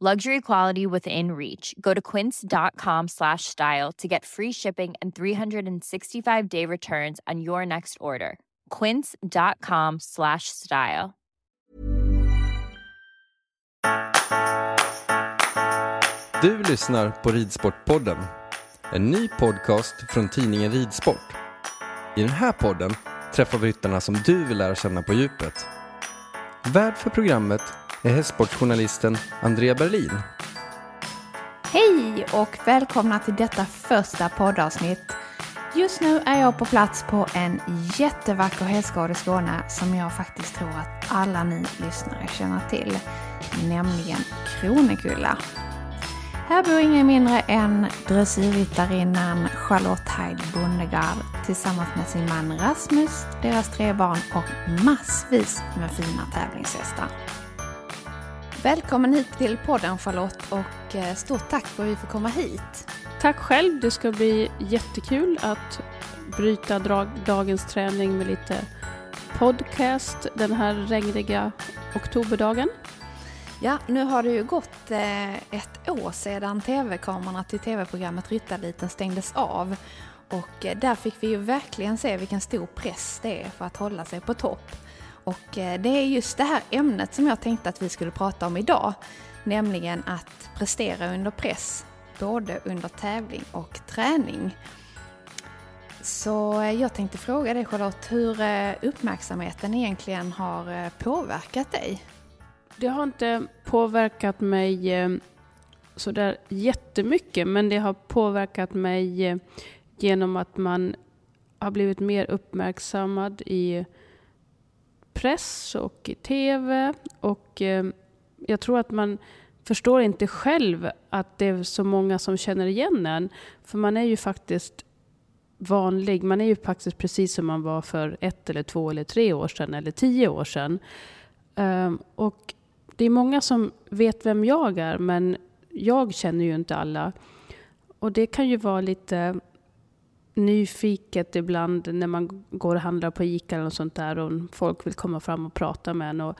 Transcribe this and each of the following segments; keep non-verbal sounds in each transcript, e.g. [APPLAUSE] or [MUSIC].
Luxury quality within reach. Go to quince.com slash style to get free shipping and 365 day returns on your next order. Quince.com slash style. Du lyssnar på Ridsportpodden. En ny podcast från tidningen Ridsport. I den här podden träffar vi ryttarna som du vill lära känna på djupet. Värd för programmet är hästsportjournalisten Andrea Berlin. Hej och välkomna till detta första poddavsnitt. Just nu är jag på plats på en jättevacker hästgård i Skåne som jag faktiskt tror att alla ni lyssnare känner till, nämligen Kronekulla. Här bor ingen mindre än dressyrryttarinnan Charlotte Heid Bondegard tillsammans med sin man Rasmus, deras tre barn och massvis med fina tävlingshästar. Välkommen hit till podden Charlotte och eh, stort tack för att vi får komma hit. Tack själv, det ska bli jättekul att bryta drag, dagens träning med lite podcast den här regniga oktoberdagen. Ja, nu har det ju gått eh, ett år sedan tv-kamerorna till tv-programmet Ryttarliten stängdes av. Och eh, där fick vi ju verkligen se vilken stor press det är för att hålla sig på topp. Och eh, det är just det här ämnet som jag tänkte att vi skulle prata om idag. Nämligen att prestera under press, både under tävling och träning. Så eh, jag tänkte fråga dig Charlotte, hur eh, uppmärksamheten egentligen har påverkat dig? Det har inte påverkat mig sådär jättemycket, men det har påverkat mig genom att man har blivit mer uppmärksammad i press och i TV. Och eh, jag tror att man förstår inte själv att det är så många som känner igen en. För man är ju faktiskt vanlig. Man är ju faktiskt precis som man var för ett eller två eller tre år sedan eller tio år sedan. Ehm, och det är många som vet vem jag är, men jag känner ju inte alla. Och det kan ju vara lite nyfiket ibland när man går och handlar på ICA eller något sånt där och folk vill komma fram och prata med en. Och,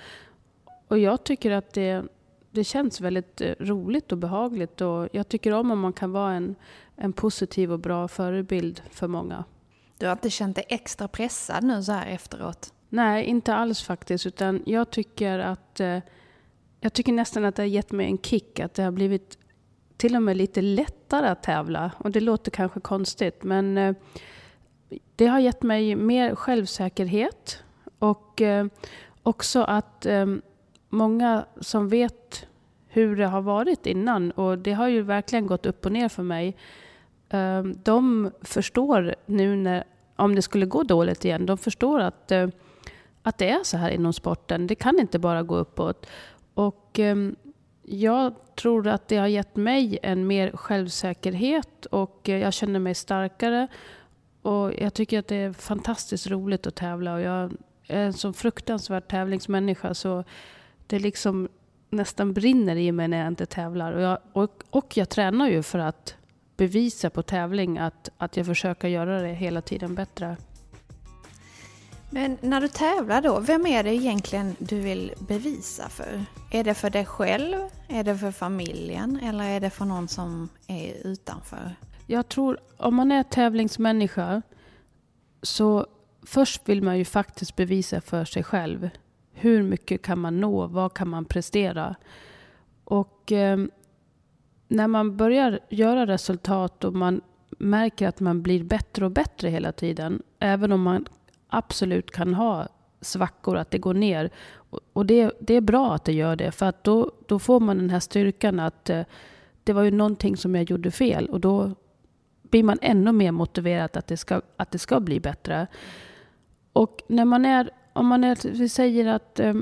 och jag tycker att det, det känns väldigt eh, roligt och behagligt och jag tycker om om man kan vara en, en positiv och bra förebild för många. Du har inte känt dig extra pressad nu så här efteråt? Nej, inte alls faktiskt. Utan jag tycker att eh, jag tycker nästan att det har gett mig en kick, att det har blivit till och med lite lättare att tävla. Och det låter kanske konstigt, men eh, det har gett mig mer självsäkerhet och eh, också att eh, många som vet hur det har varit innan, och det har ju verkligen gått upp och ner för mig, de förstår nu när, om det skulle gå dåligt igen, de förstår att, att det är så här inom sporten. Det kan inte bara gå uppåt. Och jag tror att det har gett mig en mer självsäkerhet och jag känner mig starkare. Och jag tycker att det är fantastiskt roligt att tävla och jag är en så fruktansvärd tävlingsmänniska så det liksom nästan brinner i mig när jag inte tävlar. Och jag, och, och jag tränar ju för att bevisa på tävling att, att jag försöker göra det hela tiden bättre. Men när du tävlar då, vem är det egentligen du vill bevisa för? Är det för dig själv? Är det för familjen? Eller är det för någon som är utanför? Jag tror, om man är tävlingsmänniska så först vill man ju faktiskt bevisa för sig själv. Hur mycket kan man nå? Vad kan man prestera? Och eh, när man börjar göra resultat och man märker att man blir bättre och bättre hela tiden, även om man absolut kan ha svackor, att det går ner. Och det, det är bra att det gör det, för att då, då får man den här styrkan att eh, det var ju någonting som jag gjorde fel och då blir man ännu mer motiverad att det ska, att det ska bli bättre. Och när man är, om man är, vi säger att eh,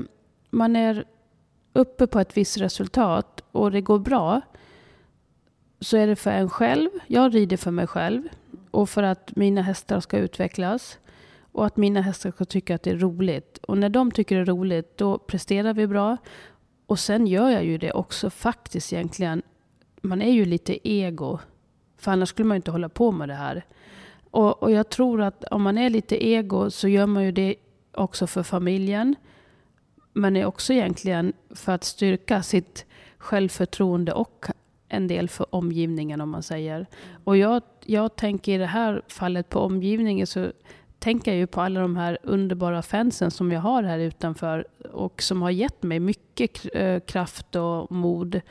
man är uppe på ett visst resultat och det går bra, så är det för en själv. Jag rider för mig själv och för att mina hästar ska utvecklas och att mina hästar ska tycka att det är roligt. Och när de tycker det är roligt, då presterar vi bra. Och sen gör jag ju det också faktiskt egentligen. Man är ju lite ego. För annars skulle man inte hålla på med det här. Och, och jag tror att om man är lite ego så gör man ju det också för familjen. Men är också egentligen för att styrka sitt självförtroende och en del för omgivningen om man säger. Och jag, jag tänker i det här fallet på omgivningen så tänker jag ju på alla de här underbara fansen som jag har här utanför och som har gett mig mycket eh, kraft och mod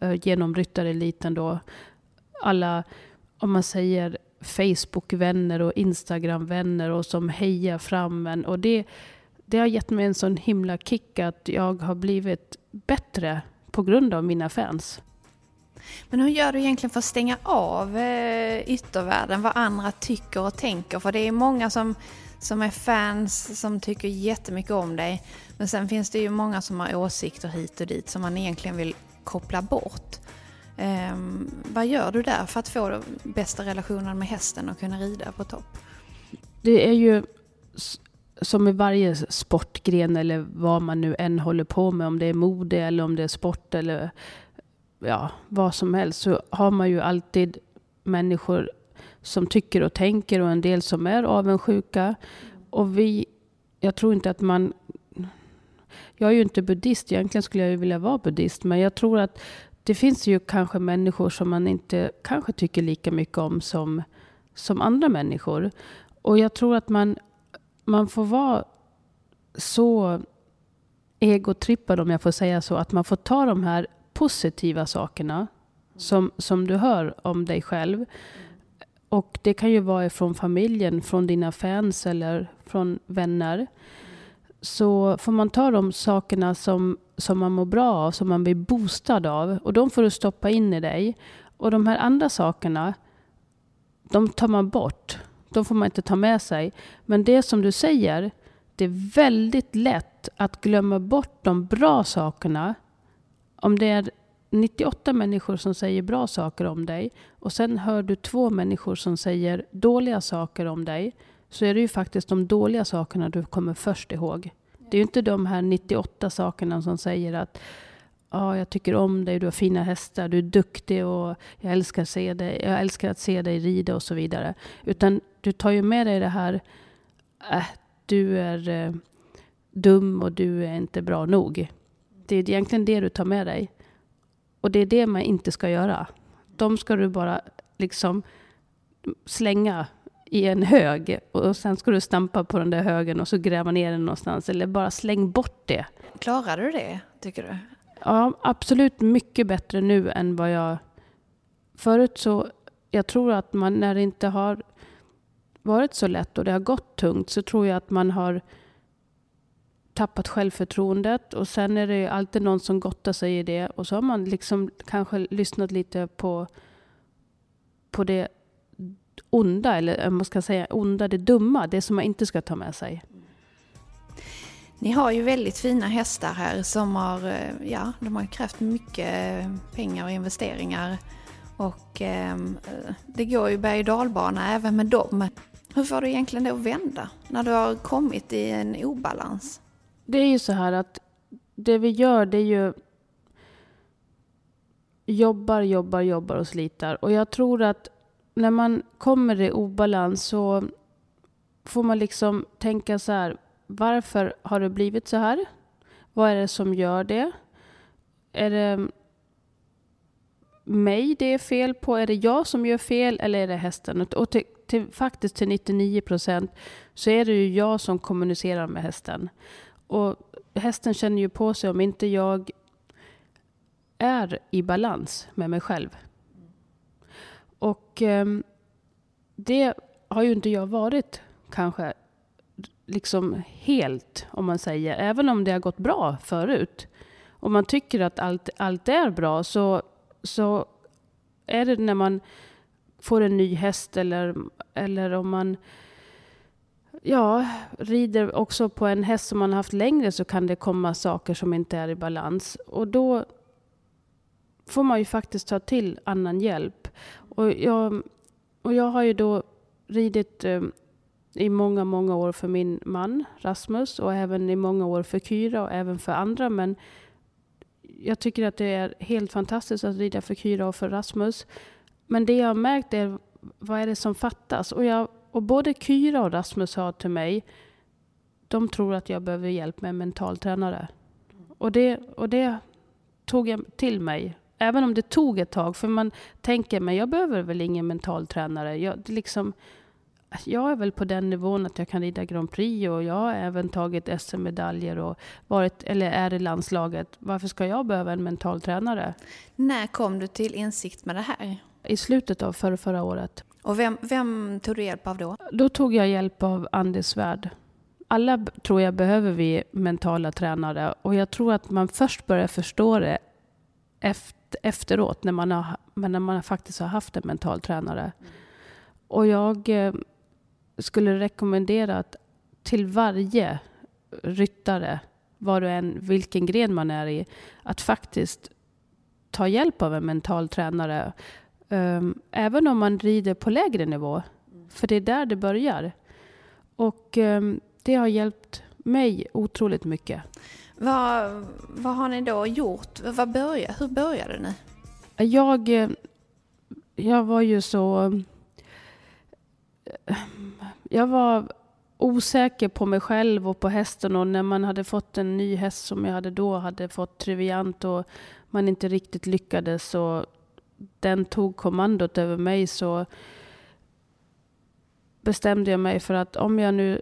eh, genom ryttareliten då. Alla, om man säger Facebook-vänner och Instagram-vänner och som hejar fram en. Och det, det har gett mig en sån himla kick att jag har blivit bättre på grund av mina fans. Men hur gör du egentligen för att stänga av eh, yttervärlden, vad andra tycker och tänker? För det är många som, som är fans som tycker jättemycket om dig. Men sen finns det ju många som har åsikter hit och dit som man egentligen vill koppla bort. Um, vad gör du där för att få den bästa relationen med hästen och kunna rida på topp? Det är ju som i varje sportgren eller vad man nu än håller på med, om det är mode eller om det är sport eller ja, vad som helst så har man ju alltid människor som tycker och tänker och en del som är avundsjuka. Och vi, jag tror inte att man... Jag är ju inte buddhist, egentligen skulle jag ju vilja vara buddhist, men jag tror att det finns ju kanske människor som man inte kanske tycker lika mycket om som, som andra människor. Och jag tror att man, man får vara så egotrippad, om jag får säga så, att man får ta de här positiva sakerna som, som du hör om dig själv. Och det kan ju vara från familjen, från dina fans eller från vänner. Så får man ta de sakerna som, som man mår bra av, som man blir boostad av. Och de får du stoppa in i dig. Och de här andra sakerna, de tar man bort. De får man inte ta med sig. Men det som du säger, det är väldigt lätt att glömma bort de bra sakerna om det är 98 människor som säger bra saker om dig och sen hör du två människor som säger dåliga saker om dig så är det ju faktiskt de dåliga sakerna du kommer först ihåg. Det är ju inte de här 98 sakerna som säger att ja, jag tycker om dig, du har fina hästar, du är duktig och jag älskar, se dig, jag älskar att se dig rida och så vidare. Utan du tar ju med dig det här, äh, du är eh, dum och du är inte bra nog. Det är egentligen det du tar med dig. Och det är det man inte ska göra. De ska du bara liksom slänga i en hög och sen ska du stampa på den där högen och så gräva ner den någonstans. Eller bara släng bort det. Klarar du det, tycker du? Ja, absolut mycket bättre nu än vad jag... Förut så... Jag tror att man när det inte har varit så lätt och det har gått tungt så tror jag att man har tappat självförtroendet och sen är det alltid någon som gottar sig i det och så har man liksom kanske lyssnat lite på, på det onda, eller eh, man ska säga onda, det dumma, det som man inte ska ta med sig. Ni har ju väldigt fina hästar här som har, eh, ja, de har krävt mycket pengar och investeringar. Och ehm, eh, det går ju berg och dalbana även med dem. Hur får du egentligen det att vända när du har kommit i en obalans? Det är ju så här att det vi gör det är ju jobbar, jobbar, jobbar och slitar. Och jag tror att när man kommer i obalans så får man liksom tänka så här. Varför har det blivit så här? Vad är det som gör det? Är det mig det är fel på? Är det jag som gör fel eller är det hästen? Och till, till, faktiskt till 99 procent så är det ju jag som kommunicerar med hästen. Och hästen känner ju på sig om inte jag är i balans med mig själv. Och eh, det har ju inte jag varit kanske liksom helt, om man säger. Även om det har gått bra förut. Om man tycker att allt, allt är bra så, så är det när man får en ny häst eller, eller om man ja, rider också på en häst som man har haft längre så kan det komma saker som inte är i balans. Och då får man ju faktiskt ta till annan hjälp. Och jag, och jag har ju då ridit eh, i många, många år för min man Rasmus och även i många år för Kyra och även för andra. Men jag tycker att det är helt fantastiskt att rida för Kyra och för Rasmus. Men det jag har märkt är vad är det som fattas? Och, jag, och både Kyra och Rasmus sa till mig, de tror att jag behöver hjälp med en mentaltränare. Och det, och det tog jag till mig. Även om det tog ett tag. För man tänker, men jag behöver väl ingen mentaltränare. Jag, liksom, jag är väl på den nivån att jag kan rida Grand Prix och jag har även tagit SM-medaljer och varit, eller är i landslaget. Varför ska jag behöva en mental tränare? När kom du till insikt med det här? I slutet av förra, förra året. Och vem, vem tog du hjälp av då? Då tog jag hjälp av Anders Svärd. Alla tror jag behöver vi mentala tränare och jag tror att man först börjar förstå det efter, efteråt när man, har, när man faktiskt har haft en mental tränare. Mm. Och jag eh, skulle rekommendera att till varje ryttare, var och en, vilken gren man är i, att faktiskt ta hjälp av en mental tränare. Um, även om man rider på lägre nivå. För det är där det börjar. Och um, det har hjälpt mig otroligt mycket. Vad, vad har ni då gjort? Vad började, hur började ni? Jag, eh, jag var ju så jag var osäker på mig själv och på hästen och när man hade fått en ny häst som jag hade då hade fått Triviant och man inte riktigt lyckades och den tog kommandot över mig så bestämde jag mig för att om jag nu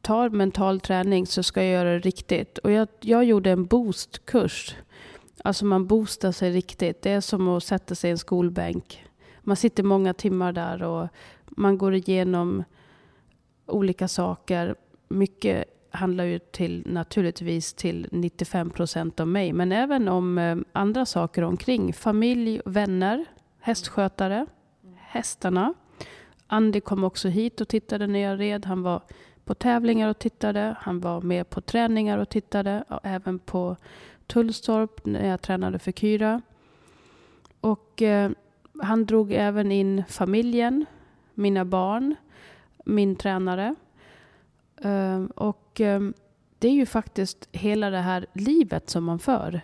tar mental träning så ska jag göra det riktigt. Och jag, jag gjorde en boostkurs. Alltså man boostar sig riktigt. Det är som att sätta sig i en skolbänk. Man sitter många timmar där och man går igenom olika saker. Mycket handlar ju till, naturligtvis till 95 procent om mig, men även om eh, andra saker omkring. Familj, vänner, hästskötare, hästarna. Andy kom också hit och tittade när jag red. Han var på tävlingar och tittade. Han var med på träningar och tittade. Och även på Tullstorp när jag tränade för Kyra. Och eh, han drog även in familjen mina barn, min tränare. Ehm, och ehm, det är ju faktiskt hela det här livet som man för.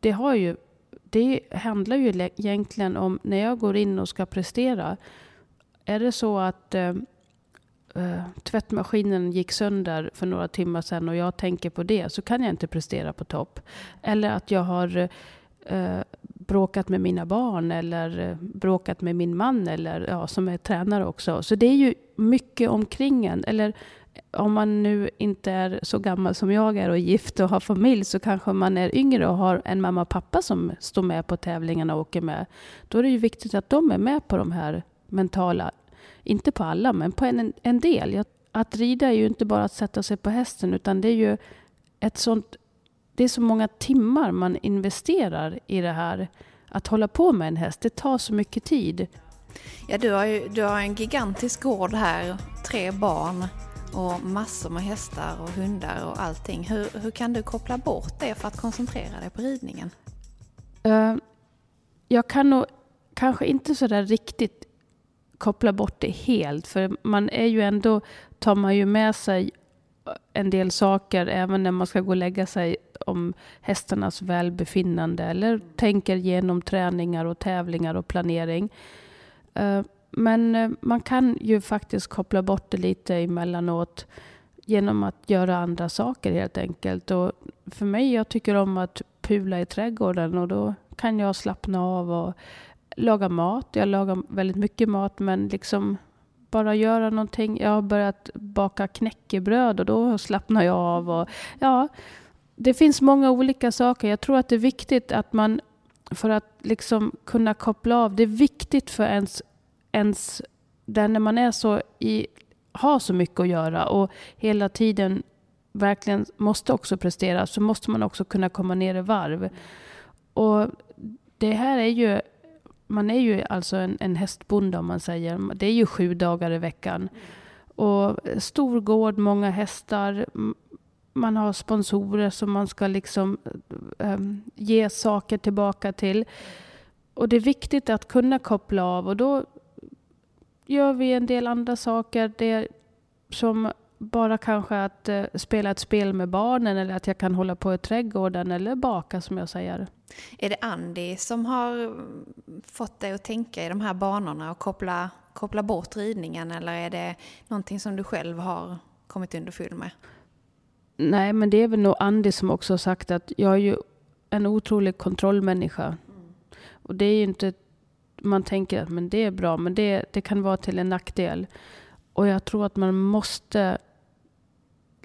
Det, har ju, det handlar ju egentligen om när jag går in och ska prestera. Är det så att Uh, tvättmaskinen gick sönder för några timmar sedan och jag tänker på det så kan jag inte prestera på topp. Eller att jag har uh, bråkat med mina barn eller eh, bråkat med min man eller ja, som är tränare också. Så det är ju mycket omkring en. Eller om man nu inte är så gammal som jag är och gift och har familj så kanske man är yngre och har en mamma och pappa som står med på tävlingarna och åker med. Då är det ju viktigt att de är med på de här mentala, inte på alla, men på en, en del. Att rida är ju inte bara att sätta sig på hästen utan det är ju ett sånt det är så många timmar man investerar i det här. Att hålla på med en häst, det tar så mycket tid. Ja, du har ju du har en gigantisk gård här, tre barn och massor med hästar och hundar och allting. Hur, hur kan du koppla bort det för att koncentrera dig på ridningen? Uh, jag kan nog kanske inte sådär riktigt koppla bort det helt, för man är ju ändå, tar man ju med sig en del saker även när man ska gå och lägga sig om hästarnas välbefinnande eller tänker genom träningar och tävlingar och planering. Eh, men eh, man kan ju faktiskt koppla bort det lite emellanåt genom att göra andra saker helt enkelt. Och för mig, jag tycker om att pula i trädgården och då kan jag slappna av och laga mat. Jag lagar väldigt mycket mat men liksom bara göra någonting. Jag har börjat baka knäckebröd och då slappnar jag av. Och, ja, det finns många olika saker. Jag tror att det är viktigt att man, för att liksom kunna koppla av, det är viktigt för ens, ens där när man är så i, har så mycket att göra och hela tiden verkligen måste också prestera, så måste man också kunna komma ner i varv. Och det här är ju man är ju alltså en, en hästbonde om man säger. Det är ju sju dagar i veckan. Och stor gård, många hästar. Man har sponsorer som man ska liksom um, ge saker tillbaka till. Och det är viktigt att kunna koppla av och då gör vi en del andra saker. Det som bara kanske att uh, spela ett spel med barnen eller att jag kan hålla på i trädgården eller baka som jag säger. Är det Andy som har fått dig att tänka i de här banorna och koppla, koppla bort ridningen eller är det någonting som du själv har kommit underfull med? Nej, men det är väl nog Andy som också har sagt att jag är ju en otrolig kontrollmänniska. Mm. Och det är ju inte, man tänker att men det är bra, men det, det kan vara till en nackdel. Och jag tror att man måste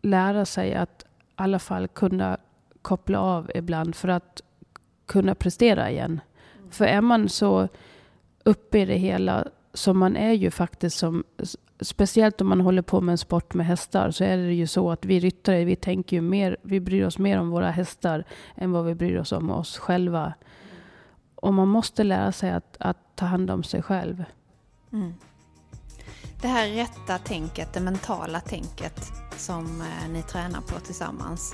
lära sig att i alla fall kunna koppla av ibland för att kunna prestera igen. Mm. För är man så uppe i det hela som man är ju faktiskt som speciellt om man håller på med en sport med hästar så är det ju så att vi ryttare vi tänker ju mer, vi bryr oss mer om våra hästar än vad vi bryr oss om oss själva. Och man måste lära sig att, att ta hand om sig själv. Mm. Det här rätta tänket, det mentala tänket som eh, ni tränar på tillsammans.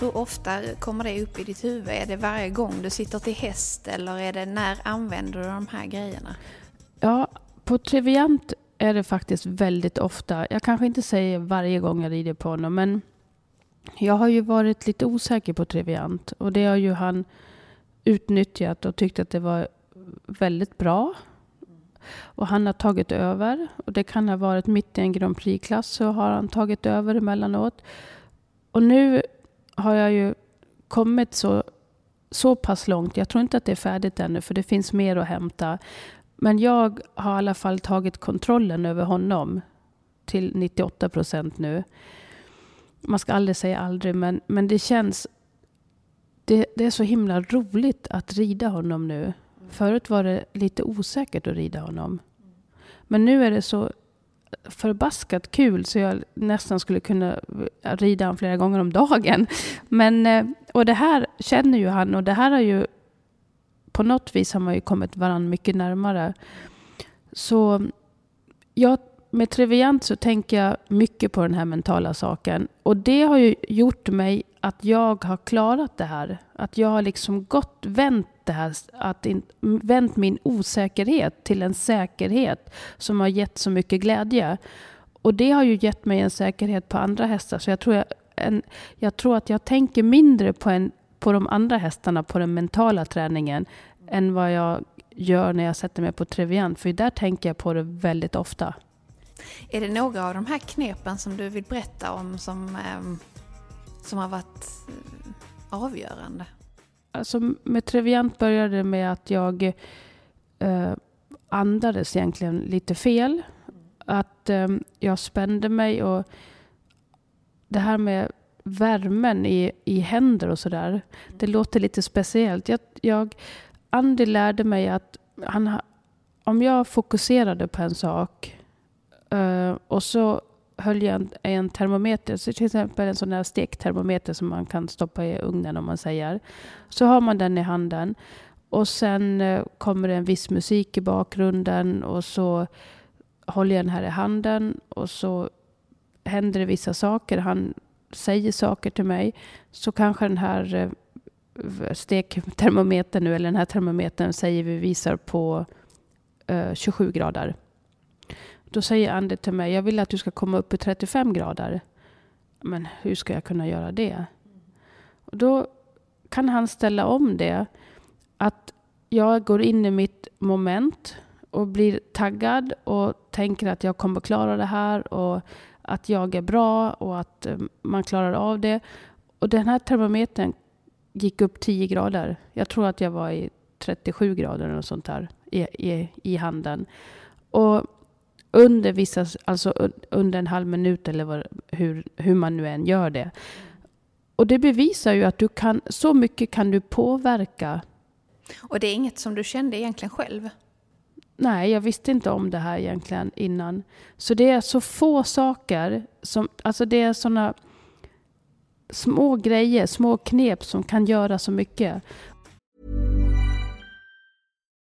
Hur ofta kommer det upp i ditt huvud? Är det varje gång du sitter till häst eller är det när använder du de här grejerna? Ja, på Triviant är det faktiskt väldigt ofta. Jag kanske inte säger varje gång jag rider på honom, men jag har ju varit lite osäker på Triviant och det har ju han utnyttjat och tyckt att det var väldigt bra. Och han har tagit över och det kan ha varit mitt i en Grand Prix-klass så har han tagit över emellanåt. Och nu har jag ju kommit så, så pass långt. Jag tror inte att det är färdigt ännu, för det finns mer att hämta. Men jag har i alla fall tagit kontrollen över honom till 98 procent nu. Man ska aldrig säga aldrig, men, men det känns... Det, det är så himla roligt att rida honom nu. Förut var det lite osäkert att rida honom. Men nu är det så förbaskat kul så jag nästan skulle kunna rida honom flera gånger om dagen. Men, eh, och det här känner ju han och det här har ju på något vis har man ju kommit varandra mycket närmare. Så jag, med Triviant så tänker jag mycket på den här mentala saken. Och det har ju gjort mig att jag har klarat det här. Att jag har liksom gått, vänt det här, att in, vänt min osäkerhet till en säkerhet som har gett så mycket glädje. Och det har ju gett mig en säkerhet på andra hästar. Så jag tror, jag, en, jag tror att jag tänker mindre på, en, på de andra hästarna, på den mentala träningen, än vad jag gör när jag sätter mig på Triviant. För där tänker jag på det väldigt ofta. Är det några av de här knepen som du vill berätta om som, ehm, som har varit eh, avgörande? Alltså med Treviant började det med att jag eh, andades egentligen lite fel. Att eh, jag spände mig och det här med värmen i, i händer och sådär. Det låter lite speciellt. Jag, jag, Andy lärde mig att han, om jag fokuserade på en sak uh, och så höll jag en, en termometer, så till exempel en sån där stektermometer som man kan stoppa i ugnen om man säger. Så har man den i handen och sen uh, kommer det en viss musik i bakgrunden och så håller jag den här i handen och så händer det vissa saker. Han säger saker till mig. Så kanske den här uh, stektermometern nu, eller den här termometern säger vi visar på uh, 27 grader. Då säger Andy till mig, jag vill att du ska komma upp i 35 grader. Men hur ska jag kunna göra det? Och då kan han ställa om det. Att jag går in i mitt moment och blir taggad och tänker att jag kommer klara det här och att jag är bra och att eh, man klarar av det. Och den här termometern gick upp 10 grader. Jag tror att jag var i 37 grader eller sånt där i, i, i handen. Och under vissa, alltså under en halv minut eller vad, hur, hur man nu än gör det. Och det bevisar ju att du kan, så mycket kan du påverka. Och det är inget som du kände egentligen själv? Nej, jag visste inte om det här egentligen innan. Så det är så få saker, som, alltså det är sådana små grejer, små knep som kan göra så mycket.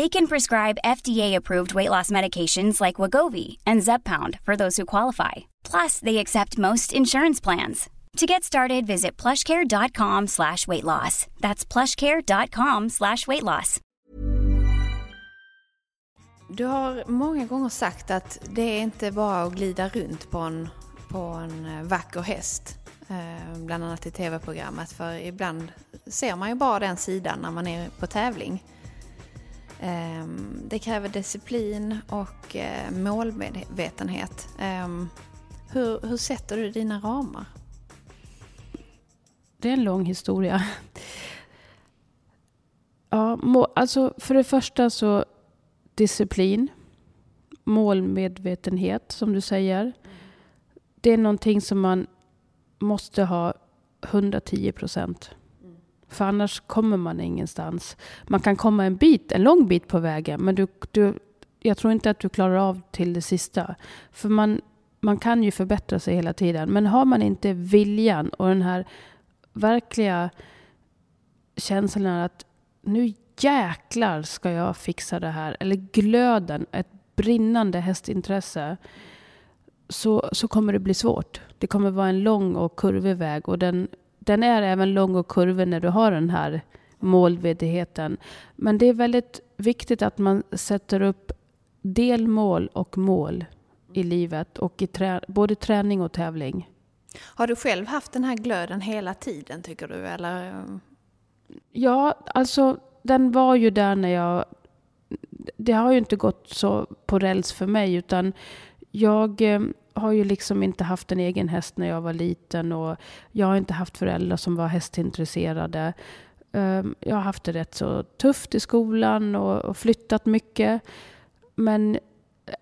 They can prescribe FDA-approved weight loss medications like Wagovi and Zeppound for those who qualify. Plus, they accept most insurance plans. To get started, visit plushcare.com slash weight loss. That's plushcare.com slash weight loss. Du har många gånger sagt att det är inte bara att glida runt på en, på en eh, vacker häst. Eh, bland annat i tv-programmet. För ibland ser man ju bara den sidan när man är på tävling. Ehm, det kräver disciplin och eh, målmedvetenhet. Ehm, hur, hur sätter du dina ramar? Det är en lång historia. Ja, alltså för det första så disciplin, målmedvetenhet som du säger. Det är någonting som man måste ha 110 procent. För annars kommer man ingenstans. Man kan komma en bit, en lång bit på vägen, men du, du, jag tror inte att du klarar av till det sista. För man, man kan ju förbättra sig hela tiden. Men har man inte viljan och den här verkliga känslan att nu jäklar ska jag fixa det här. Eller glöden, ett brinnande hästintresse. Så, så kommer det bli svårt. Det kommer vara en lång och kurvig väg. Och den den är även lång och kurvig när du har den här målveddigheten. Men det är väldigt viktigt att man sätter upp delmål och mål i livet och i trä både träning och tävling. Har du själv haft den här glöden hela tiden tycker du? Eller? Ja, alltså den var ju där när jag... Det har ju inte gått så på räls för mig utan jag eh, har ju liksom inte haft en egen häst när jag var liten och jag har inte haft föräldrar som var hästintresserade. Ehm, jag har haft det rätt så tufft i skolan och, flyttat mycket. Men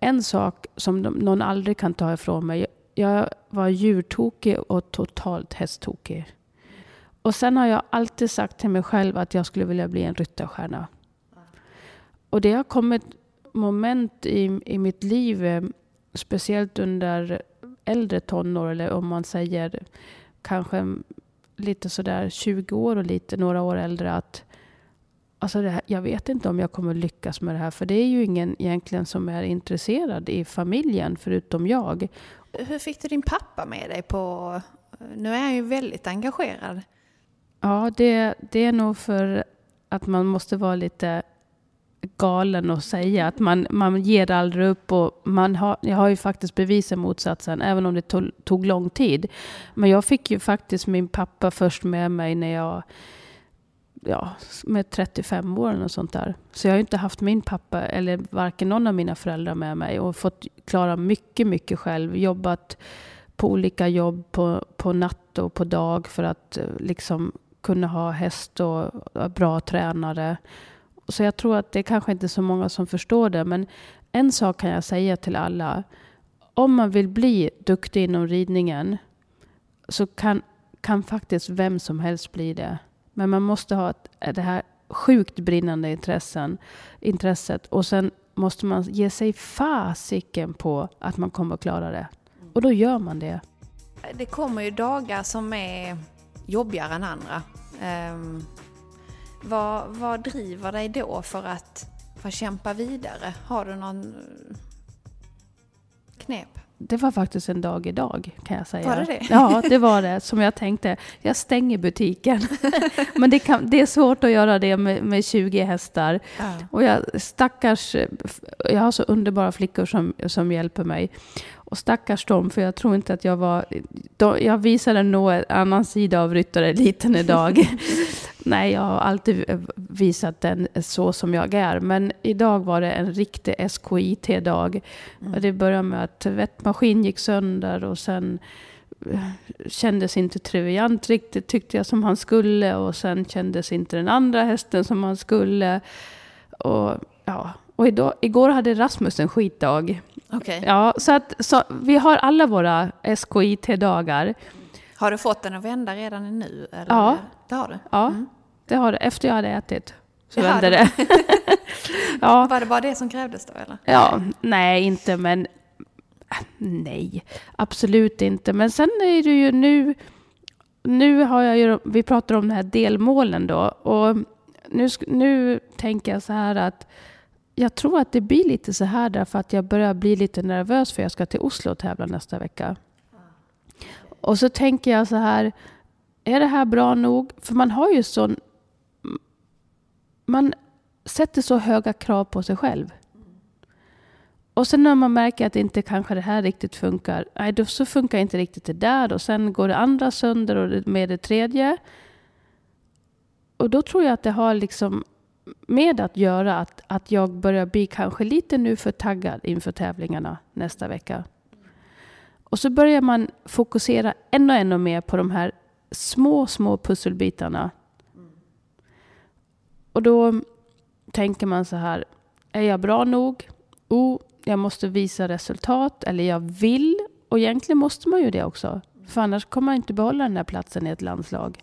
en sak som någon aldrig kan ta ifrån mig. Jag var djurtokig och totalt hästtokig. Och sen har jag alltid sagt till mig själv att jag skulle vilja bli en ryttarstjärna. Och det har kommit moment i, i mitt liv, ehm, speciellt under äldre tonår, eller om man säger kanske lite sådär 20 år och lite några år äldre, att alltså här, jag vet inte om jag kommer lyckas med det här, för det är ju ingen egentligen som är intresserad i familjen, förutom jag. Hur fick du din pappa med dig på... Nu är han ju väldigt engagerad. Ja, det, det är nog för att man måste vara lite galen och säga att man, man ger aldrig upp. Och man har, jag har ju faktiskt bevisat motsatsen, även om det tog, tog lång tid. Men jag fick ju faktiskt min pappa först med mig när jag ja, med 35 år och sånt där. Så jag har inte haft min pappa eller varken någon av mina föräldrar med mig och fått klara mycket, mycket själv. Jobbat på olika jobb på, på natt och på dag för att eh, liksom kunna ha häst och bra tränare. Så jag tror att det är kanske inte är så många som förstår det. Men en sak kan jag säga till alla. Om man vill bli duktig inom ridningen så kan, kan faktiskt vem som helst bli det. Men man måste ha ett, det här sjukt brinnande intressen, intresset och sen måste man ge sig fasiken på att man kommer att klara det. Och då gör man det. Det kommer ju dagar som är jobbigare än andra. Um, vad, vad driver dig då för att, för att kämpa vidare? Har du någon knep? Det var faktiskt en dag idag kan jag säga. Var det det? Ja, det var det. Som jag tänkte, jag stänger butiken. [LAUGHS] Men det, kan, det är svårt att göra det med, med 20 hästar. Ja. Och jag stackars, jag har så underbara flickor som, som hjälper mig. Och stackars dem, för jag tror inte att jag var... jag visade nog en annan sida av ryttareliten idag. [LAUGHS] Nej, jag har alltid visat den så som jag är. Men idag var det en riktig SKIT-dag. Mm. Det började med att tvättmaskin gick sönder och sen eh, kändes inte Triviant riktigt, tyckte jag, som han skulle. Och sen kändes inte den andra hästen som han skulle. Och, ja. och idag, igår hade Rasmus en skitdag. Okay. Ja, så, att, så vi har alla våra SKIT-dagar. Har du fått den att vända redan nu? Eller? Ja. Det har du? Ja. Mm. Det har det. Efter jag hade ätit. Så Jaha, vände det. [LAUGHS] ja. Var det bara det som krävdes då eller? Ja, nej inte men nej, absolut inte. Men sen är det ju nu, nu har jag ju, vi pratar om de här delmålen då och nu, nu tänker jag så här att jag tror att det blir lite så här därför att jag börjar bli lite nervös för jag ska till Oslo och tävla nästa vecka. Och så tänker jag så här, är det här bra nog? För man har ju sån man sätter så höga krav på sig själv. Och sen när man märker att inte kanske det här riktigt funkar, nej då så funkar inte riktigt det där och sen går det andra sönder och med det tredje. Och då tror jag att det har liksom med att göra att, att jag börjar bli kanske lite nu för taggad inför tävlingarna nästa vecka. Och så börjar man fokusera ännu, ännu mer på de här små, små pusselbitarna och då tänker man så här, är jag bra nog? Oh, jag måste visa resultat, eller jag vill. Och egentligen måste man ju det också. För annars kommer man inte behålla den här platsen i ett landslag.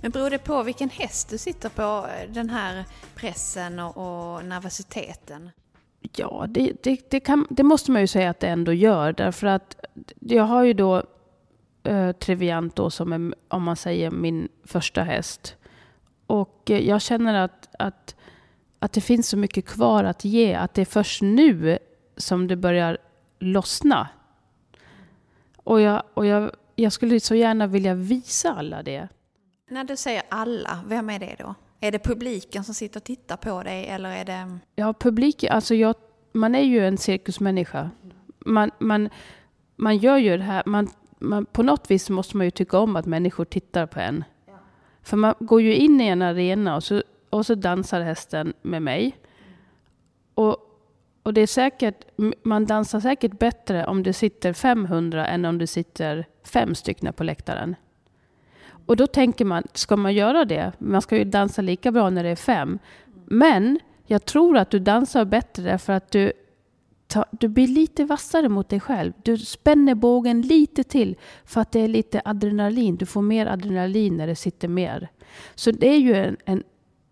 Men beror det på vilken häst du sitter på, den här pressen och, och nervositeten? Ja, det, det, det, kan, det, måste man ju säga att det ändå gör. Därför att jag har ju då eh, Triviant då som är, om man säger, min första häst. Och jag känner att, att, att det finns så mycket kvar att ge. Att det är först nu som det börjar lossna. Och jag, och jag, jag skulle så gärna vilja visa alla det. När du säger alla, vem är det då? Är det publiken som sitter och tittar på dig eller är det... Ja, publiken, alltså jag, man är ju en cirkusmänniska. Man, man, man gör ju det här, man, man, på något vis måste man ju tycka om att människor tittar på en. För man går ju in i en arena och så, och så dansar hästen med mig. Och, och det är säkert, man dansar säkert bättre om det sitter 500 än om det sitter fem stycken på läktaren. Och då tänker man, ska man göra det? Man ska ju dansa lika bra när det är fem. Men jag tror att du dansar bättre därför att du, ta, du blir lite vassare mot dig själv. Du spänner bågen lite till för att det är lite adrenalin. Du får mer adrenalin när det sitter mer. Så det är ju en, en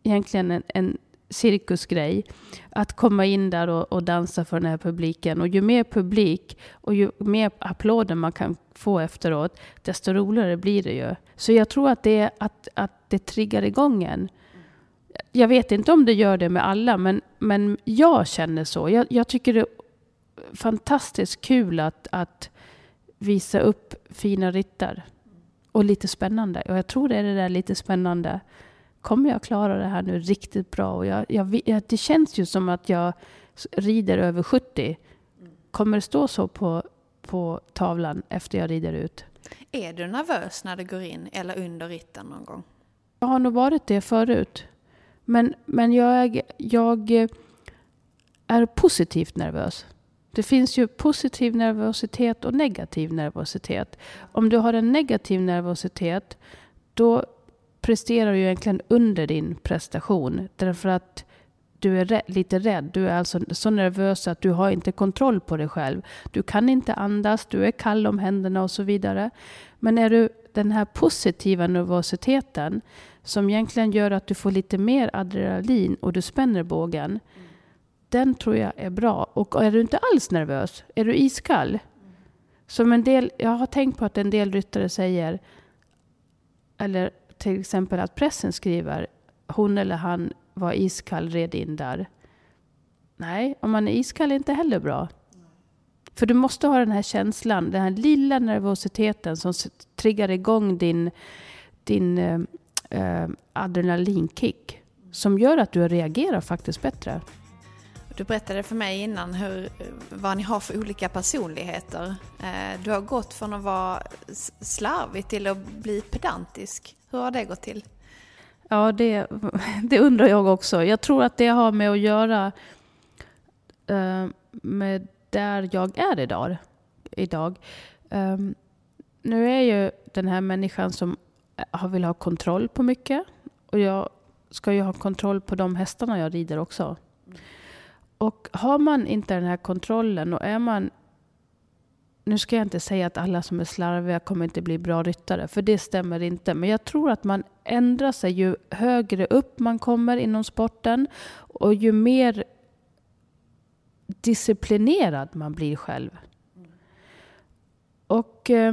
egentligen en, en cirkusgrej. Att komma in där och, och, dansa för den här publiken. Och ju mer publik och ju mer applåder man kan få efteråt, desto roligare blir det ju. Så jag tror att det, är att, att det triggar igång en. Jag vet inte om det gör det med alla, men, men jag känner så. Jag, jag tycker det är fantastiskt kul att, att visa upp fina ritter. Och lite spännande. Och jag tror det är det där lite spännande kommer jag klara det här nu riktigt bra? Och jag, jag, det känns ju som att jag rider över 70. Kommer det stå så på, på tavlan efter jag rider ut? Är du nervös när du går in eller under ritten någon gång? Jag har nog varit det förut. Men, men jag, jag är positivt nervös. Det finns ju positiv nervositet och negativ nervositet. Om du har en negativ nervositet, då presterar du egentligen under din prestation. Därför att du är lite rädd. Du är alltså så nervös att du har inte kontroll på dig själv. Du kan inte andas, du är kall om händerna och så vidare. Men är du den här positiva nervositeten som egentligen gör att du får lite mer adrenalin och du spänner bågen. Den tror jag är bra. Och är du inte alls nervös, är du iskall. Som en del, jag har tänkt på att en del ryttare säger, eller till exempel att pressen skriver hon eller han var iskall, red in där. Nej, om man är iskall är inte heller bra. För du måste ha den här känslan, den här lilla nervositeten som triggar igång din, din eh, eh, adrenalinkick. Som gör att du reagerar faktiskt bättre. Du berättade för mig innan hur, vad ni har för olika personligheter. Eh, du har gått från att vara slarvig till att bli pedantisk. Hur har det gått till? Ja, det, det undrar jag också. Jag tror att det har med att göra eh, med där jag är idag. idag. Ehm, nu är ju den här människan som eh, vill ha kontroll på mycket. Och jag ska ju ha kontroll på de hästarna jag rider också. Och har man inte den här kontrollen och är man nu ska jag inte säga att alla som är slarviga kommer inte bli bra ryttare, för det stämmer inte. Men jag tror att man ändrar sig ju högre upp man kommer inom sporten och ju mer disciplinerad man blir själv. Och eh,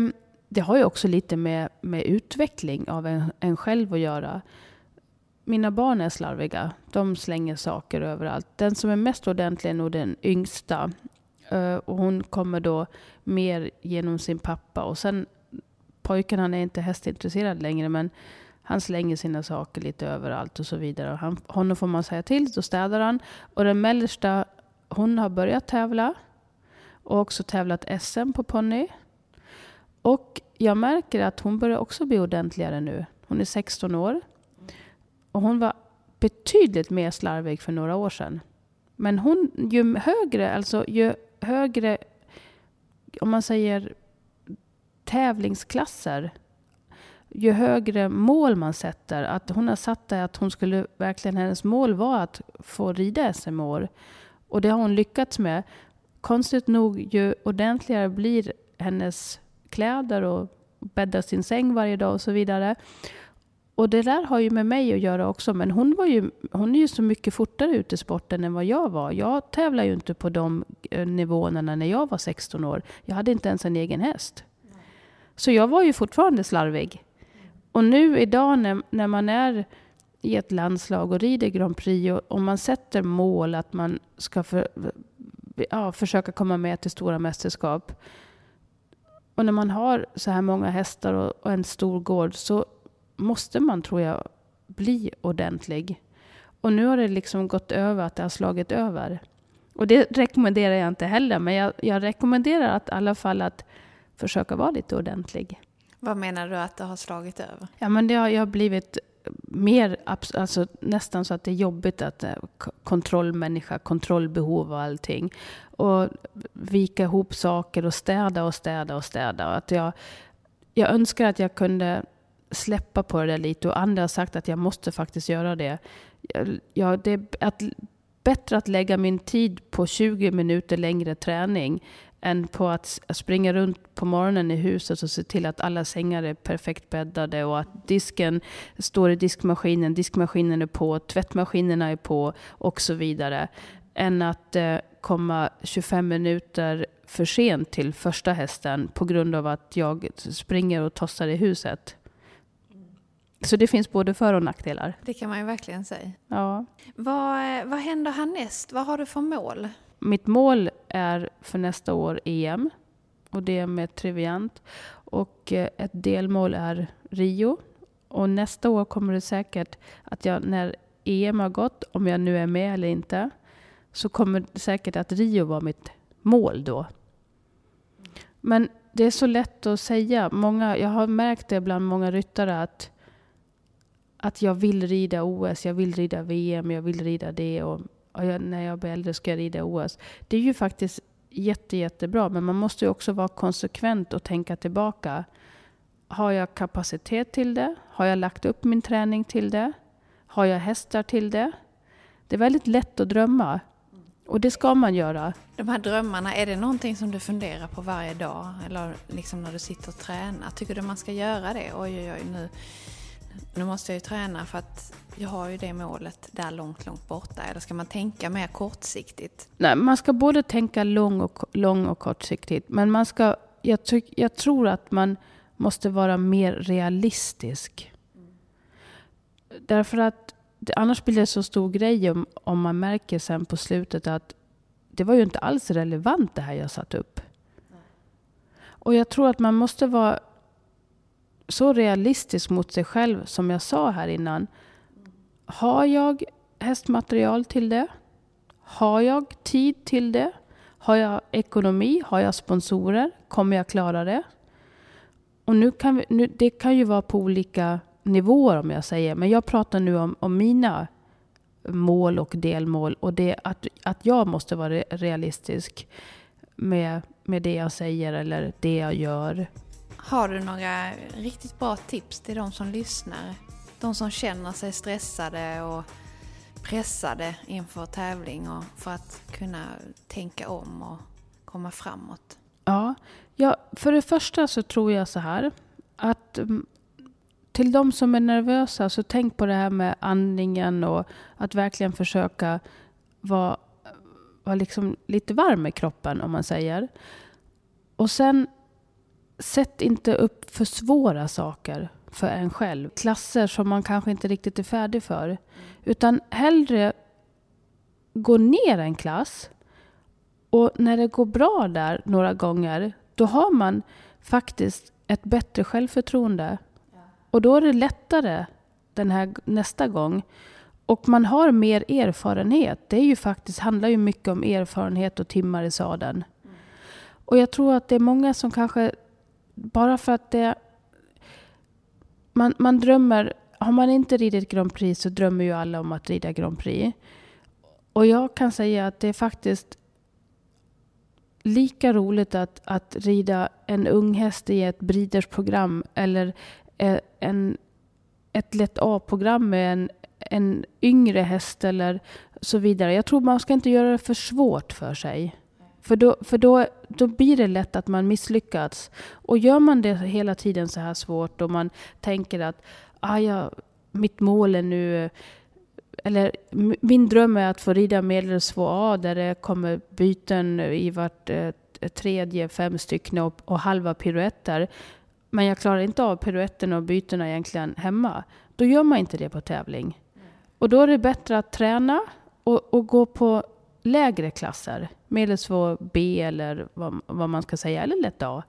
det har ju också lite med, med utveckling av en, en själv att göra. Mina barn är slarviga. De slänger saker överallt. Den som är mest ordentlig är nog den yngsta. Uh, och hon kommer då mer genom sin pappa. Och sen pojken, han är inte hästintresserad längre, men han slänger sina saker lite överallt och så vidare. Han, honom får man säga till, då städar han. Och den mellersta, hon har börjat tävla. Och också tävlat SM på ponny. Och jag märker att hon börjar också bli ordentligare nu. Hon är 16 år. Och hon var betydligt mer slarvig för några år sedan. Men hon, ju högre, alltså ju högre, om man säger tävlingsklasser, ju högre mål man sätter, att hon har satt det att hon skulle verkligen, hennes mål var att få rida SM år. Och det har hon lyckats med. Konstigt nog, ju ordentligare blir hennes kläder och bäddar sin säng varje dag och så vidare. Och det där har ju med mig att göra också. Men hon, var ju, hon är ju så mycket fortare ute i sporten än vad jag var. Jag tävlade ju inte på de eh, nivåerna när jag var 16 år. Jag hade inte ens en egen häst. Så jag var ju fortfarande slarvig. Och nu idag när, när man är i ett landslag och rider Grand Prix och, och man sätter mål att man ska för, ja, försöka komma med till stora mästerskap. Och när man har så här många hästar och, och en stor gård så måste man, tror jag, bli ordentlig. Och nu har det liksom gått över, att det har slagit över. Och det rekommenderar jag inte heller, men jag, jag rekommenderar att i alla fall att försöka vara lite ordentlig. Vad menar du att det har slagit över? Ja, men det har, jag har blivit mer, alltså nästan så att det är jobbigt att eh, kontrollmänniska, kontrollbehov och allting. Och vika ihop saker och städa och städa och städa. Att jag, jag önskar att jag kunde släppa på det där lite och andra har sagt att jag måste faktiskt göra det. Ja, det är att, bättre att lägga min tid på 20 minuter längre träning än på att springa runt på morgonen i huset och se till att alla sängar är perfekt bäddade och att disken står i diskmaskinen, diskmaskinen är på, tvättmaskinerna är på och så vidare. Än att eh, komma 25 minuter för sent till första hästen på grund av att jag springer och tossar i huset. Så det finns både för och nackdelar. Det kan man ju verkligen säga. Ja. Vad, vad händer härnäst? Vad har du för mål? Mitt mål är för nästa år EM och det är med Triviant. Och eh, ett delmål är Rio. Och nästa år kommer det säkert att jag, när EM har gått, om jag nu är med eller inte, så kommer det säkert att Rio vara mitt mål då. Men det är så lätt att säga. Många, jag har märkt det bland många ryttare att, att jag vill rida OS, jag vill rida VM, jag vill rida det. Och, och jag, när jag blir äldre ska jag rida OS. Det är ju faktiskt jätte, jättebra, men man måste ju också vara konsekvent och tänka tillbaka. Har jag kapacitet till det? Har jag lagt upp min träning till det? Har jag hästar till det? Det är väldigt lätt att drömma. Och det ska man göra. De här drömmarna, är det någonting som du funderar på varje dag? Eller liksom när du sitter och tränar? Tycker du man ska göra det? Oj, oj, oj, nu, nu måste jag ju träna för att jag har ju det målet där långt, långt borta. Eller ska man tänka mer kortsiktigt? Nej, man ska både tänka lång och, lång och kortsiktigt. Men man ska, jag, tyck, jag tror att man måste vara mer realistisk. Därför att annars blir det så stor grej om, om man märker sen på slutet att det var ju inte alls relevant det här jag satt upp. Och jag tror att man måste vara så realistisk mot sig själv som jag sa här innan. Har jag hästmaterial till det? Har jag tid till det? Har jag ekonomi? Har jag sponsorer? Kommer jag klara det? Och nu kan vi, nu, det kan ju vara på olika nivåer om jag säger. Men jag pratar nu om, om mina mål och delmål. Och det att, att jag måste vara realistisk med, med det jag säger eller det jag gör. Har du några riktigt bra tips till de som lyssnar? De som känner sig stressade och pressade inför tävling och för att kunna tänka om och komma framåt? Ja, ja för det första så tror jag så här att mm, till de som är nervösa, så tänk på det här med andningen och att verkligen försöka vara, vara liksom lite varm i kroppen, om man säger. Och sen, sätt inte upp för svåra saker för en själv. Klasser som man kanske inte riktigt är färdig för. Utan hellre gå ner en klass och när det går bra där några gånger, då har man faktiskt ett bättre självförtroende och då är det lättare den här nästa gång. Och man har mer erfarenhet. Det är ju faktiskt, handlar ju mycket om erfarenhet och timmar i sadeln. Och jag tror att det är många som kanske, bara för att det... Man, man drömmer, har man inte ridit Grand Prix så drömmer ju alla om att rida Grand Prix. Och jag kan säga att det är faktiskt lika roligt att, att rida en ung häst i ett bridersprogram eller eh, en, ett lätt A-program med en, en yngre häst eller så vidare. Jag tror man ska inte göra det för svårt för sig. För, då, för då, då blir det lätt att man misslyckas. Och gör man det hela tiden så här svårt och man tänker att ah, ja, mitt mål är nu eller min dröm är att få rida medels 2A där det kommer byten i vart eh, tredje, fem stycken och, och halva piruetter men jag klarar inte av piruetterna och bytena egentligen hemma, då gör man inte det på tävling. Och då är det bättre att träna och, och gå på lägre klasser, medelsvår B eller vad, vad, man ska säga, eller lätt A.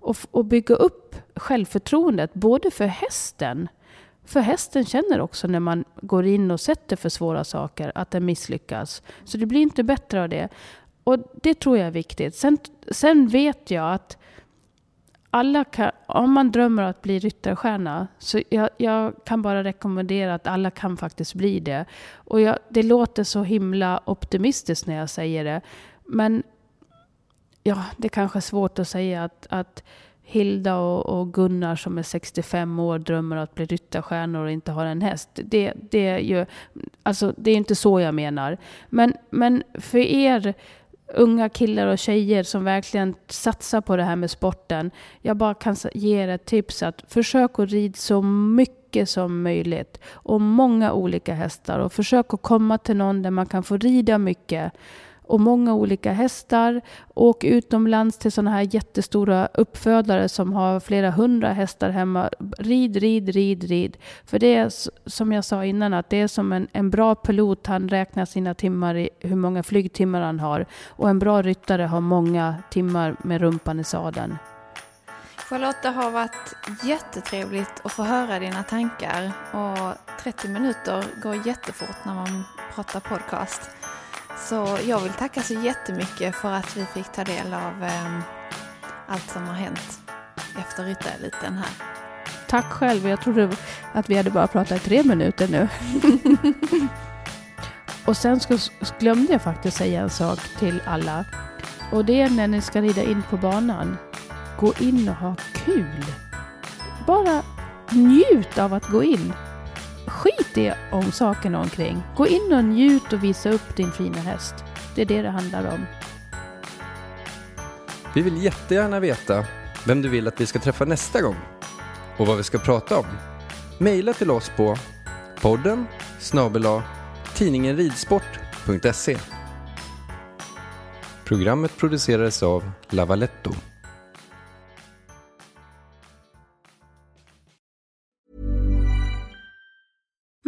Och, och bygga upp självförtroendet, både för hästen, för hästen känner också när man går in och sätter för svåra saker att den misslyckas. Så det blir inte bättre av det. Och det tror jag är viktigt. Sen, sen vet jag att alla kan, om man drömmer om att bli ryttarstjärna, så jag, jag, kan bara rekommendera att alla kan faktiskt bli det. Och jag, det låter så himla optimistiskt när jag säger det. Men ja, det kanske är svårt att säga att, att Hilda och, och, Gunnar som är 65 år drömmer att bli ryttarstjärnor och inte har en häst. Det, det, är ju, alltså, det är inte så jag menar. Men, men för er unga killar och tjejer som verkligen satsar på det här med sporten. Jag bara kan ge er ett tips att försök att rida så mycket som möjligt och många olika hästar och försök att komma till någon där man kan få rida mycket och många olika hästar. Åk utomlands till sådana här jättestora uppfödare som har flera hundra hästar hemma. Rid, rid, rid, rid. För det är som jag sa innan att det är som en, en bra pilot. Han räknar sina timmar i hur många flygtimmar han har. Och en bra ryttare har många timmar med rumpan i sadeln. Charlotte, det har varit jättetrevligt att få höra dina tankar och 30 minuter går jättefort när man pratar podcast. Så jag vill tacka så jättemycket för att vi fick ta del av eh, allt som har hänt efter ryttareliten här. Tack själv. Jag trodde att vi hade bara pratat i tre minuter nu. [LAUGHS] och sen ska, glömde jag faktiskt säga en sak till alla. Och det är när ni ska rida in på banan. Gå in och ha kul. Bara njut av att gå in. Skit i om sakerna omkring. Gå in och njut och visa upp din fina häst. Det är det det handlar om. Vi vill jättegärna veta vem du vill att vi ska träffa nästa gång och vad vi ska prata om. Maila till oss på podden snabela tidningenridsport.se Programmet producerades av Lavaletto.